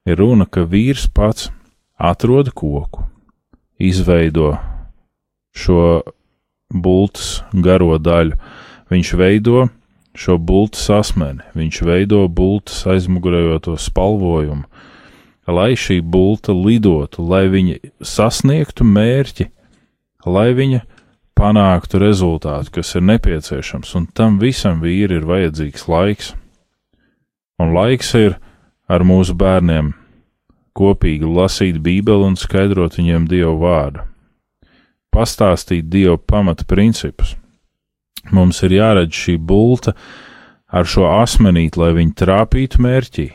ir runa, ka vīrs pats atrod koku, izveido šo bultas garo daļu, viņš veido šo bultas asmeni, viņš veido bultas aizmugurējoto spalvojumu, lai šī bulta lidotu, lai viņa sasniegtu mērķi, lai viņa panāktu rezultātu, kas ir nepieciešams, un tam visam vīri ir vajadzīgs laiks. Un laiks ir ar mūsu bērniem kopīgi lasīt Bībeli un skaidrot viņiem Dievu vārdu, pastāstīt Dievu pamata principus. Mums ir jāredz šī bulta ar šo asmenīti, lai viņi trāpītu mērķī,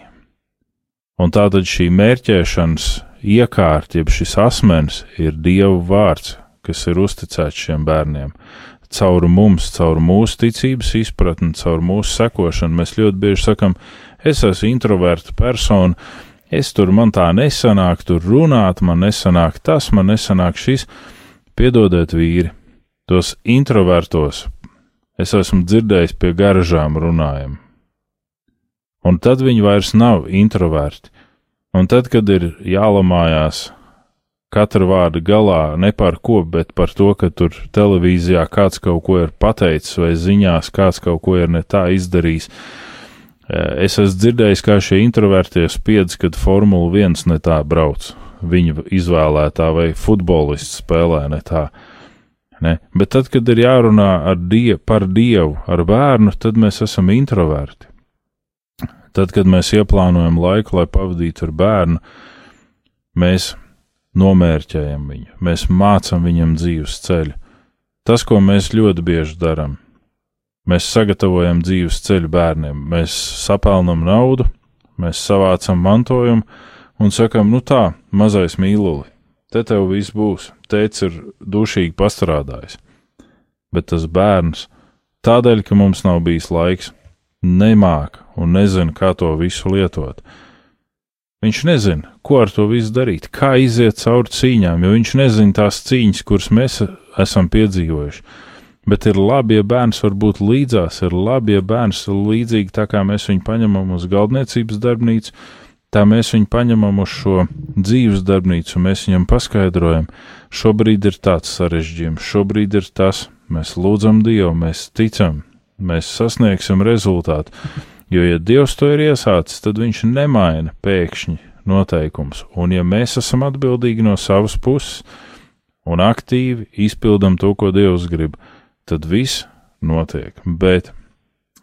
Un tātad šī mērķēšanas iekārta, jeb šis asmens, ir Dieva vārds, kas ir uzticēts šiem bērniem. Caur mums, caur mūsu ticības izpratni, caur mūsu sekošanu, mēs ļoti bieži sakam, es esmu introverta persona, es tur man tā nesanāk, tur runāt, man nesanāk tas, man nesanāk šis. Piedodiet, vīri, tos introvertos es esmu dzirdējis pie garažām runājam, un tad viņi vairs nav introverti. Un tad, kad ir jālamājās katra vārda galā ne par ko, bet par to, ka tur televīzijā kāds kaut ko ir pateicis vai ziņās kāds kaut ko ir ne tā izdarījis. Eh, es esmu dzirdējis, kā šie introvertie spiedz, kad Formula 1 ne tā brauc, viņa izvēlētā vai futbolists spēlē ne tā. Ne? Bet tad, kad ir jārunā die, par dievu, ar bērnu, tad mēs esam introverti. Tad, kad mēs ieplānojam laiku, lai pavadītu ar bērnu, mēs nomērķējam viņu, mēs mācām viņam dzīves ceļu. Tas, ko mēs ļoti bieži darām, mēs sagatavojam dzīves ceļu bērniem, mēs sapelnam naudu, mēs savācam mantojumu un sakam, nu tā, mazais mīluli, te tev viss būs, tēvs ir dušīgi pastrādājis. Bet tas bērns, tādēļ, ka mums nav bijis laiks, nemāk un nezina, kā to visu lietot. Viņš nezina, ko ar to visu darīt, kā iziet cauri cīņām, jo viņš nezina tās cīņas, kuras mēs esam piedzīvojuši. Bet ir labi, ja bērns var būt līdzās, ir labi, ja bērns ir līdzīgi tā kā mēs viņu paņemam uz galdniecības darbnīcu, tā mēs viņu paņemam uz šo dzīves darbnīcu, mēs viņam paskaidrojam, šobrīd ir tāds sarežģījums, šobrīd ir tas, mēs lūdzam Dievu, mēs ticam, mēs sasniegsim rezultātu. Jo, ja Dievs to ir iesācis, tad viņš nemaina pēkšņi noteikums, un ja mēs esam atbildīgi no savas puses un aktīvi izpildam to, ko Dievs grib, tad viss notiek. Bet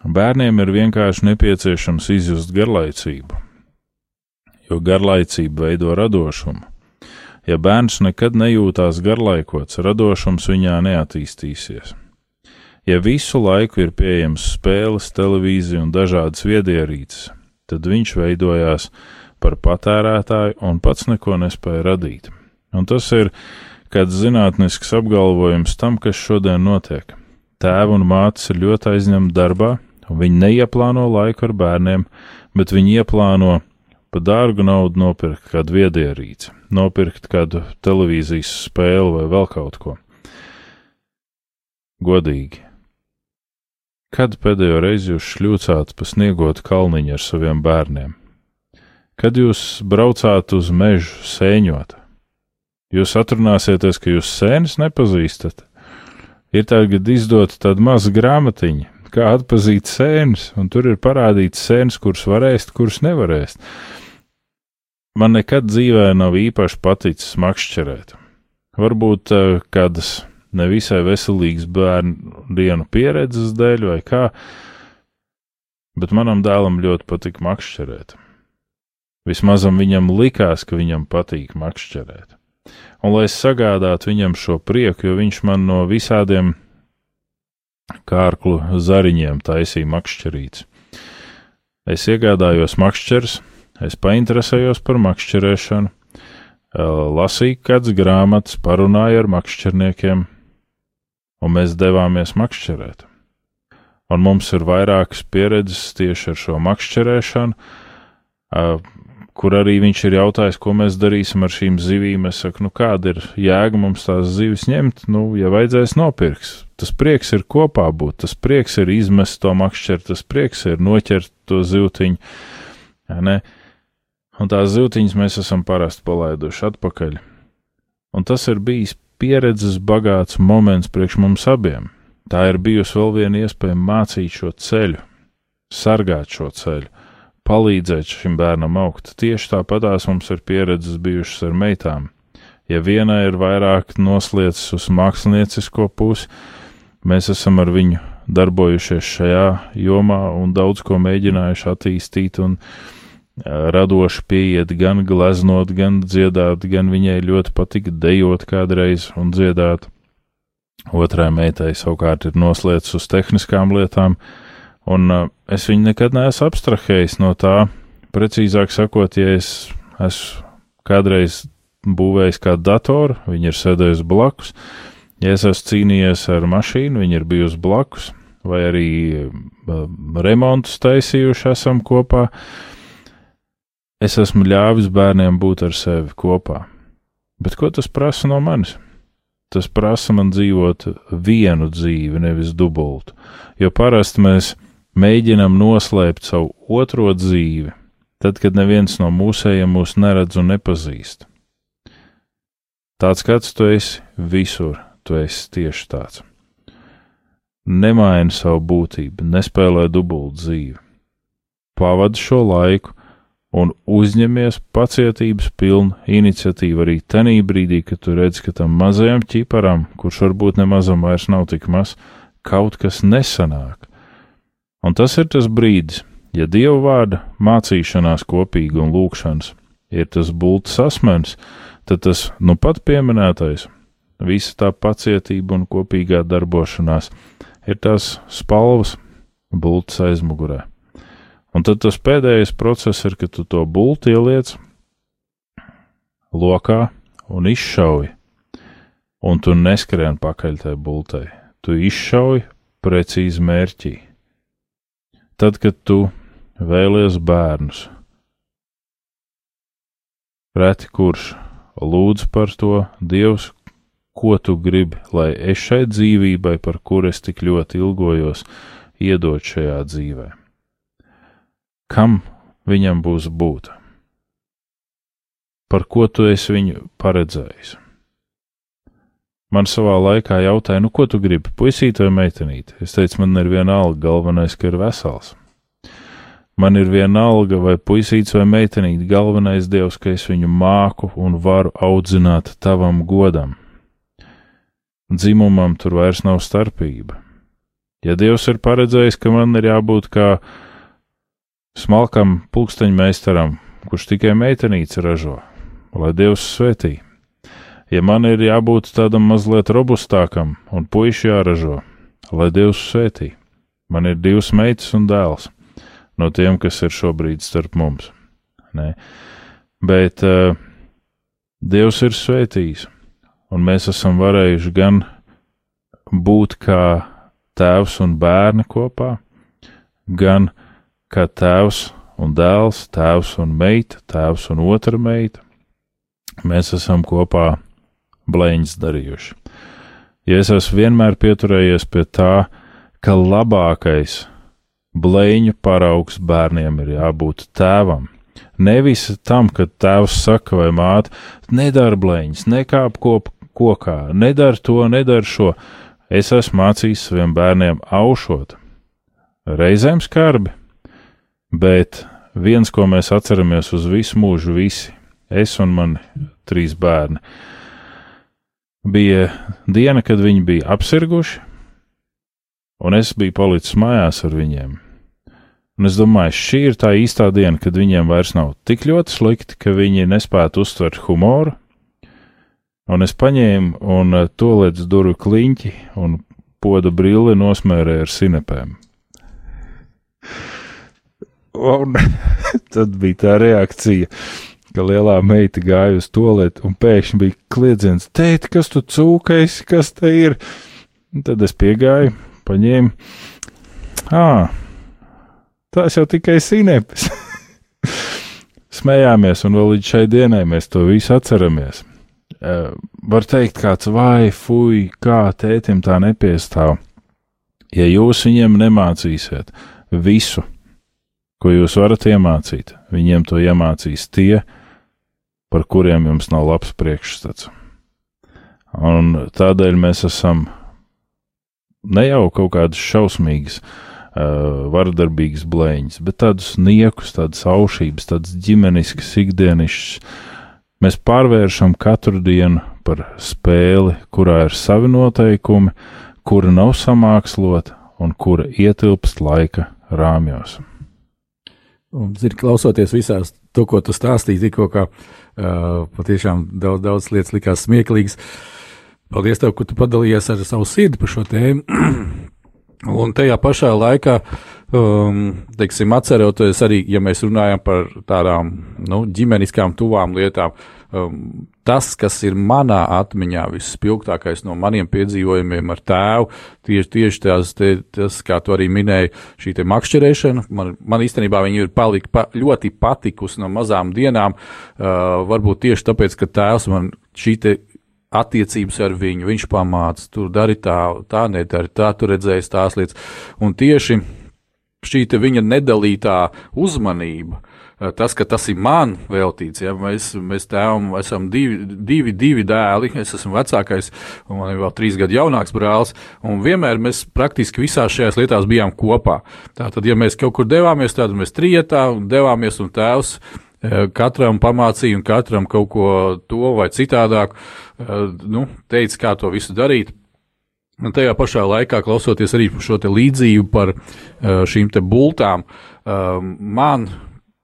bērniem ir vienkārši nepieciešams izjust garlaicību, jo garlaicība veido radošumu. Ja bērns nekad nejūtās garlaikots, radošums viņā neattīstīsies. Ja visu laiku ir pieejams spēles, televīzija un dažādas viedierīces, tad viņš veidojās par patērētāju un pats neko nespēja radīt. Un tas ir kāds zinātnisks apgalvojums tam, kas šodien notiek. Tēva un mātes ir ļoti aizņemti darbā, un viņi neieplāno laiku ar bērniem, bet viņi ieplāno pa dārgu naudu nopirkt kādu viedierīci, nopirkt kādu televīzijas spēli vai vēl kaut ko. Godīgi. Kad pēdējo reizi jūs šļūcāt pa sniegotu kalniņu ar saviem bērniem? Kad jūs braucāt uz mežu sēņot? Jūs atrunāsieties, ka jūs sēnes nepazīstat. Ir tagad izdota tāda maza grāmatiņa, kā atpazīt sēnes, un tur ir parādīts sēnes, kuras varēs, kuras nevarēs man nekad dzīvē nav īpaši paticis makšķerēt. Varbūt uh, kādas nevisai veselīgas bērnu dienu pieredzes dēļ vai kā, bet manam dēlam ļoti patika makšķerēt. Vismazam viņam likās, ka viņam patīk makšķerēt. Un lai es sagādātu viņam šo prieku, jo viņš man no visādiem kārklu zariņiem taisīja makšķerītes. Es iegādājos makšķerus, Es painteresējos par makšķerēšanu, lasīju kādas grāmatas, parunāju ar makšķerniekiem, un mēs devāmies makšķerēt. Un mums ir vairākas pieredzes tieši ar šo makšķerēšanu, kur arī viņš ir jautājis, ko mēs darīsim ar šīm zivīm. Es saku, nu kāda ir jēga mums tās zivis ņemt, nu, ja vajadzēs nopirks. Tas prieks ir kopā būt, tas prieks ir izmest to makšķeru, tas prieks ir noķert to zivtiņu. Ja, un tās zīltiņas mēs esam parasti palaiduši atpakaļ. Un tas ir bijis pieredzes bagāts moments priekš mums abiem. Tā ir bijusi vēl viena iespēja mācīt šo ceļu, sargāt šo ceļu, palīdzēt šim bērnam augt. Tieši tāpatās mums ir pieredzes bijušas ar meitām. Ja viena ir vairāk nosliecis uz māksliniecisko pusi, mēs esam ar viņu darbojušies šajā jomā un daudz ko mēģinājuši attīstīt un attīstīt radoši pieiet, gan gleznot, gan dziedāt, gan viņai ļoti patika dejot kādreiz un dziedāt. Otrai meitai savukārt ir noslēdz uz tehniskām lietām, un uh, es viņu nekad neesmu abstrahējis no tā. Precīzāk sakot, ja es esmu kādreiz būvējis kādu datoru, viņa ir sēdējusi blakus, ja es esmu cīnījies ar mašīnu, viņa ir bijusi blakus, vai arī uh, remontus taisījuši esam kopā. Uh, Es esmu ļāvis bērniem būt ar sevi kopā. Bet ko tas prasa no manis? Tas prasa man dzīvot vienu dzīvi, nevis dubultu, jo parasti mēs mēģinam noslēpt savu otro dzīvi, tad, kad neviens no mūsējiem mūs neredz un nepazīst. Tāds kāds tu esi visur, tu esi tieši tāds. Nemaini savu būtību, nespēlē dubultu dzīvi. Pavadi šo laiku, un uzņemies pacietības pilnu iniciatīvu arī tenī brīdī, kad tu redz, ka tam mazajam ķiparam, kurš varbūt nemazam vairs nav tik maz, kaut kas nesanāk. Un tas ir tas brīdis, ja Dieva vārda mācīšanās kopīgi un lūkšanas ir tas bultas asmens, tad tas nu pat pieminētais, visa tā pacietība un kopīgā darbošanās ir tās spalvas bultas aizmugurē. Un tad tas pēdējais process ir, ka tu to bulti ieliec lokā un izšauj, un tu neskrien pakaļ tai bultai. Tu izšauj precīzi mērķī. Tad, kad tu vēlies bērnus, reti kurš lūdz par to Dievs, ko tu gribi, lai es šai dzīvībai, par kur es tik ļoti ilgojos, iedot šajā dzīvēm kam viņam būs būt. par ko tu esi viņu paredzējis. Man savā laikā jautāja, nu, ko tu gribi, puisīt vai meitenīt? Es teicu, man ir viena alga, galvenais, ka ir vesels. Man ir viena alga, vai puisīts vai meitenīt, galvenais dievs, ka es viņu māku un varu audzināt tavam godam. Dzimumam tur vairs nav starpība. Ja dievs ir paredzējis, ka man ir jābūt kā smalkam pulksteņmeistaram, kurš tikai meitenītes ražo, lai dievs svētī ja man ir jābūt tādam mazliet robustākam un puiši jāražo, lai Dievs svētī. Man ir divas meitas un dēls no tiem, kas ir šobrīd starp mums. Ne? Bet uh, Dievs ir svētījis, un mēs esam varējuši gan būt kā tēvs un bērni kopā, gan kā tēvs un dēls, tēvs un meita, tēvs un otra meita. Mēs esam kopā blēņas darījuši. Ja es esmu vienmēr pieturējies pie tā, ka labākais blēņu paraugs bērniem ir jābūt tēvam. Nevis tam, ka tēvs saka vai māte, nedara blēņas, nekāp kop kokā, nedara to, nedara šo. Es esmu mācījis saviem bērniem aušot. Reizēm skarbi, bet viens, ko mēs atceramies uz visu mūžu, visi, es un mani trīs bērni, bija diena, kad viņi bija apsirguši, un es biju palicis mājās ar viņiem. Un es domāju, šī ir tā īstā diena, kad viņiem vairs nav tik ļoti slikti, ka viņi nespētu uztvert humoru. Un es paņēmu un eh, to līdz durvju kliņķi un poda brilli nosmērēju ar sinepēm. Un <laughs> tad bija tā reakcija ka lielā meita gāja uz toaletu un pēkšņi bija kliedziens: Tēti, kas tu cūkais, kas te ir? Un tad es piegāju, paņēmu. Ah, tās jau tikai sinepes. <laughs> Smējāmies, un vēl līdz šai dienai mēs to visu atceramies. Uh, var teikt, kāds vai, fuj, kā tētim tā nepiestāv. Ja jūs viņiem nemācīsiet visu, ko jūs varat iemācīt, viņiem to iemācīs tie, par kuriem jums nav labs priekšstats. Un tādēļ mēs esam ne jau kaut kādas šausmīgas, uh, vardarbīgas blēņas, bet tādus niekus, tādas aušības, tādas ģimeniskas, ikdienišķas. Mēs pārvēršam katru dienu par spēli, kurā ir savi noteikumi, kura nav samākslota un kura ietilpst laika rāmjos. Un, zini, klausoties visās to, ko tu stāstīji, tikko, ka uh, patiešām daudz, daudz lietas likās smieklīgas. Paldies, tev, ka tu padalījies ar savu sirdi par šo tēmu. <clears throat> Un tajā pašā laikā, um, teiksim, atceroties arī, ja mēs runājam par tādām nu, ģimeniskām, tuvām lietām, um, tas, kas ir manā atmiņā visspilgtākais no maniem piedzīvojumiem ar tēvu, tieši, tieši tās, te, tas, kā tu arī minēji, šī makšķerēšana, man, man īstenībā viņa ir palika pa, ļoti patikusi no mazām dienām, uh, varbūt tieši tāpēc, ka tēvs man šī attiecības ar viņu, viņš pamāca, tur dari tā, tā nedari, tā tu redzēsi tās lietas, un tieši šī viņa nedalītā uzmanība, tas, ka tas ir man veltīts. Ja, mēs, mēs tēvam esam divi, divi, divi dēli, es esmu vecākais, un man ir vēl trīs gadu jaunāks brālis, vienmēr mēs praktiski visās šajās lietās bijām kopā. Tātad, ja mēs kaut kur devāmies, tad mēs trietā devāmies, un tēvs eh, katram pamācīja, un katram kaut ko to vai citādāk, eh, nu, teica, kā to visu darīt. Un tajā pašā laikā, klausoties arī šo līdzību par šīm te bultām, man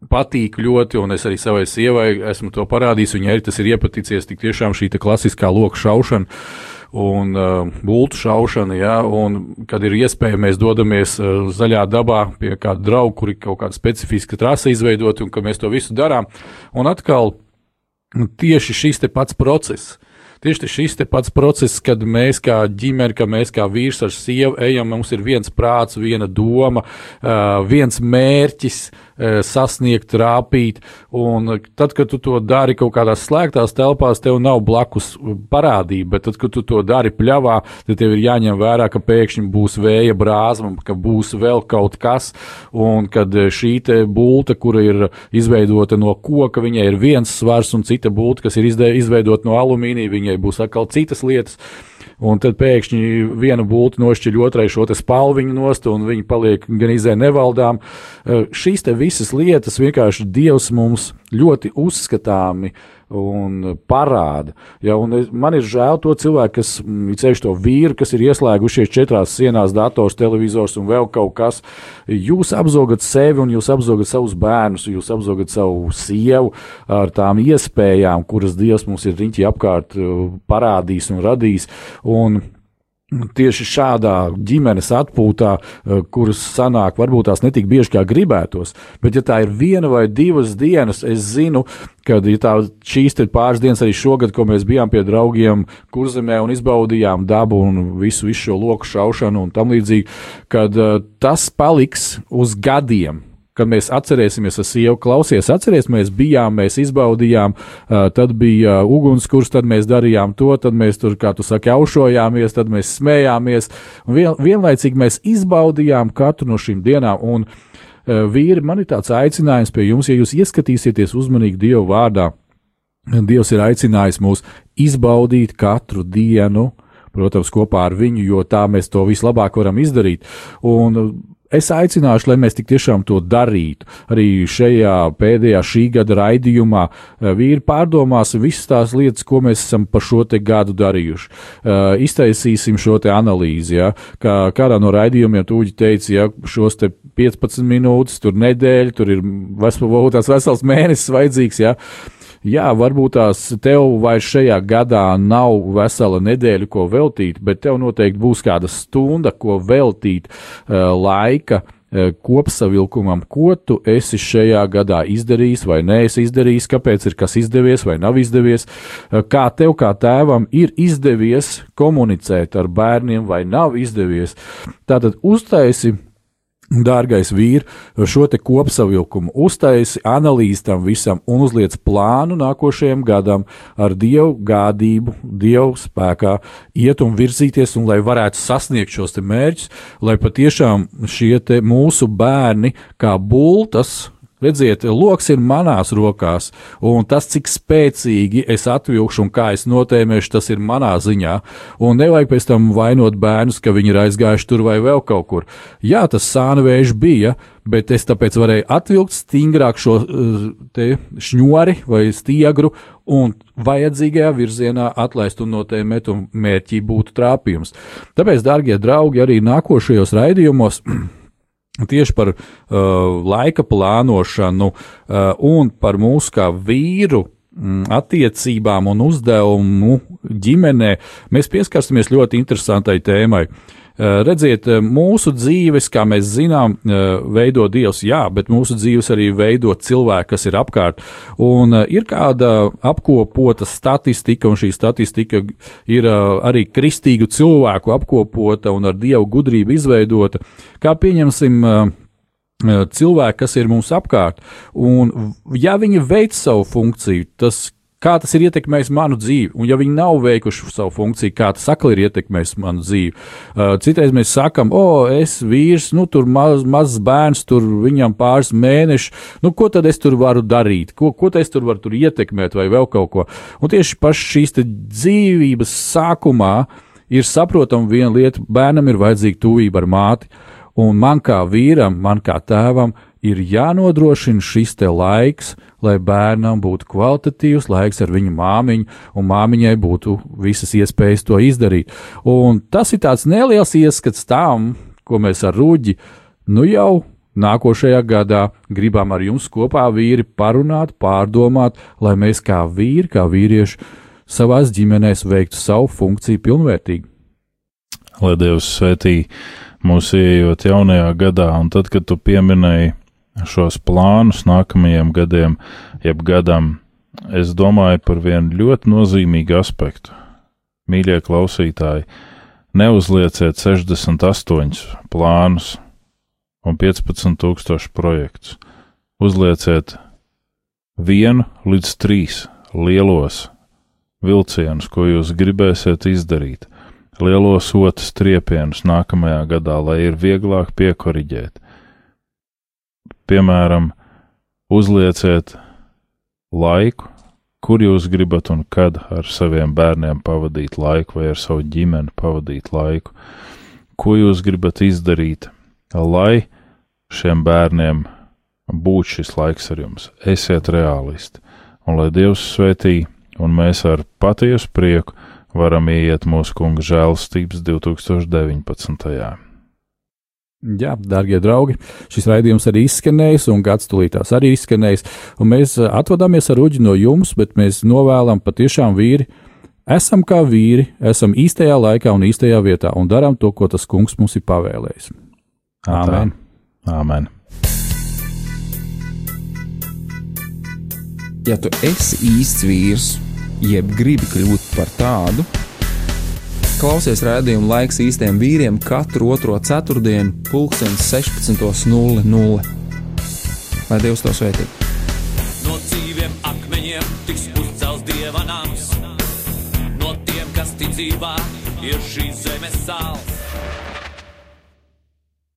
patīk ļoti, un es arī savai sievai esmu to parādījis. Viņai arī tas ir iepaticies, tik tiešām šī klasiskā loka šaušana un uh, būtu šaušana, ja, un kad ir iespēja, mēs dodamies uh, zaļā dabā pie kāda drauga, kur ir kaut kāda specifiska trasa izveidota, un ka mēs to visu darām. Un atkal nu, tieši šis pats process. Tieši šis te pats process, kad mēs kā ģimene, ka mēs kā vīrs ar sievu ejam, mums ir viens prāts, viena doma, viens mērķis sasniegt, rāpīt. Un tad, kad tu to dari kaut kādās slēgtās telpās, tev nav blakus parādība, bet tad, kad tu to dari pļavā, tad tev ir jāņem vērā, ka pēkšņi būs vēja brāzma, ka būs vēl kaut kas, un kad šī bulta, kura ir izveidota no koka, viņai ir viens svars, un cita bulta, kas ir izveidota no alumīnija, viņai būs atkal citas lietas. Un tad pēkšņi viena būtu nošķiļ otrai šo spalviņu nost, un viņi paliek gan izē nevaldām. Šīs te visas lietas vienkārši Dievs mums ļoti uzskatāmi uh, un parāda. Ja, un man ir žēl to cilvēku, kas mm, ir ceļš to vīru, kas ir ieslēgušies četrās sienās, dators, televizors un vēl kaut kas. Jūs apzogat sevi un jūs apzogat savus bērnus, jūs apzogat savu sievu ar tām iespējām, kuras Dievs mums ir riņķi apkārt uh, parādījis un radījis. Un Tieši šādā ģimenes atpūtā, eh, kuras sanāk, varbūt tās netik bieži kā gribētos, bet ja tā ir viena vai divas dienas, es zinu, ka ja tā, šīs ir pāris dienas arī šogad, ko mēs bijām pie draugiem kurzemē un izbaudījām dabu un visu, visu šo loku šaušanu un tam līdzīgi, kad uh, tas paliks uz gadiem kad mēs atcerēsimies, ar sievu klausies, atceries, mēs bijām, mēs izbaudījām, tad bija ugunskurs, tad mēs darījām to, tad mēs tur, kā tu saki, aušojāmies, tad mēs smējāmies, un vien, vienlaicīgi mēs izbaudījām katru no šīm dienām, un vīri, man ir tāds aicinājums pie jums, ja jūs ieskatīsieties uzmanīgi Dievu vārdā, Dievs ir aicinājis mūs izbaudīt katru dienu, protams, kopā ar viņu, jo tā mēs to vislabāk varam izdarīt. Un Es aicināšu, lai mēs tik tiešām to darītu. Arī šajā pēdējā šī gada raidījumā eh, vīri pārdomās visas tās lietas, ko mēs esam pa šo te gadu darījuši. Uh, iztaisīsim šo te analīzi, ja, kā kādā no raidījumiem tūģi teica, ja šos te 15 minūtes, tur nedēļa, tur ir vesels, vesels mēnesis vajadzīgs, ja. Uh, jā, varbūt tās tev vairs šajā gadā nav vesela nedēļa, ko veltīt, bet tev noteikti būs kāda stunda, ko veltīt uh, laika uh, kopsavilkumam, ko tu esi šajā gadā izdarījis vai neesi izdarījis, kāpēc ir kas izdevies vai nav izdevies, uh, kā tev kā tēvam ir izdevies komunicēt ar bērniem vai nav izdevies. Tātad uztaisi Dārgais vīri, šo te kopsavilkumu uztaisi, analīzi tam visam un uzliec plānu nākošajam gadam ar dievu gādību, dievu spēkā. Iet un virzīties, un lai varētu sasniegt šos mērķus, lai patiešām šie mūsu bērni kā bultas, Redziet, loks ir manās rokās, un tas, cik spēcīgi es atvilkšu un kā es notēmēšu, tas ir manā ziņā. Un nevajag pēc tam vainot bērnus, ka viņi ir aizgājuši tur vai vēl kaut kur. Jā, tas sāna vējš bija, bet es tāpēc varēju atvilkt stingrāk šo uh, šņori vai stiegru un vajadzīgajā virzienā atlaist un notēmēt, un mērķī būtu trāpījums. Tāpēc, dārgie draugi, arī nākošajos raidījumos <clears throat> tieši par uh, laika plānošanu uh, un par mūsu kā vīru mm, attiecībām un uzdevumu ģimenē, mēs pieskarsimies ļoti interesantai tēmai. Eh, redziet, eh, mūsu dzīves, kā mēs zinām, eh, veido Dievs, jā, bet mūsu dzīves arī veido cilvēki, kas ir apkārt. Un ir kāda apkopota statistika, un šī statistika ir arī kristīgu cilvēku apkopota un ar Dievu gudrību izveidota. Kā pieņemsim, cilvēki, kas ir mums apkārt. Un, ja viņi veic savu funkciju, tas kā tas ir ietekmējis manu dzīvi, un ja viņi nav veikuši savu funkciju, kā tas akli ir ietekmējis manu dzīvi. Uh, citreiz mēs sakam, o, es vīrs, nu, tur maz, mazs bērns, tur viņam pāris mēneši, nu, ko tad es tur varu darīt, ko, ko es tur varu tur ietekmēt vai vēl kaut ko. Un tieši pašas šīs dzīvības sākumā ir saprotama viena lieta, bērnam ir vajadzīga tuvība ar māti, un man kā vīram, man kā tēvam, ir jānodrošina šis te laiks, lai bērnam būtu kvalitatīvs laiks ar viņu māmiņu, un māmiņai būtu visas iespējas to izdarīt. Un tas ir tāds neliels ieskats tam, ko mēs ar Rūģi nu jau nākošajā gadā gribam ar jums kopā vīri parunāt, pārdomāt, lai mēs kā vīri, kā vīrieši savās ģimenēs veiktu savu funkciju pilnvērtīgi. Lai Dievs svētī mūs ieejot jaunajā gadā, un tad, kad tu pieminēji šos plānus nākamajiem gadiem, jeb gadam, es domāju par vienu ļoti nozīmīgu aspektu. Mīļie klausītāji, neuzlieciet 68 plānus un 15,000 projektus. Uzlieciet vienu līdz trīs lielos vilcienus, ko jūs gribēsiet izdarīt, lielos otras triepienus nākamajā gadā, lai ir vieglāk piekoriģēt. Piemēram, uzlieciet laiku, kur jūs gribat un kad ar saviem bērniem pavadīt laiku, vai ar savu ģimeni pavadīt laiku, ko jūs gribat izdarīt, lai šiem bērniem būtu šis laiks ar jums. Esiet realisti, un lai Dievs svētī, un mēs ar patiesu prieku varam ieiet mūsu kunga žēlastības 2019. Jā, darbie draugi, šis raidījums arī izskanējis, un gads tulītās arī izskanējis. Mēs atvadāmies ar uģi no jums, bet mēs novēlam patiešām vīri. Esam kā vīri, esam īstajā laikā un īstajā vietā, un darām to, ko tas kungs mums ir pavēlējis. Āmen! Āmen! Ja tu esi īsts vīrs, jeb gribi kļūt par tādu, Klausies rādījumu laiks īstiem vīriem katru otro ceturtdienu, pulkstenis 16.00. Lai Dievs to svētī! No dzīviem akmeņiem tiks uzcelts dieva nams, no tiem, kas ticībā ir šīs zemes sāls.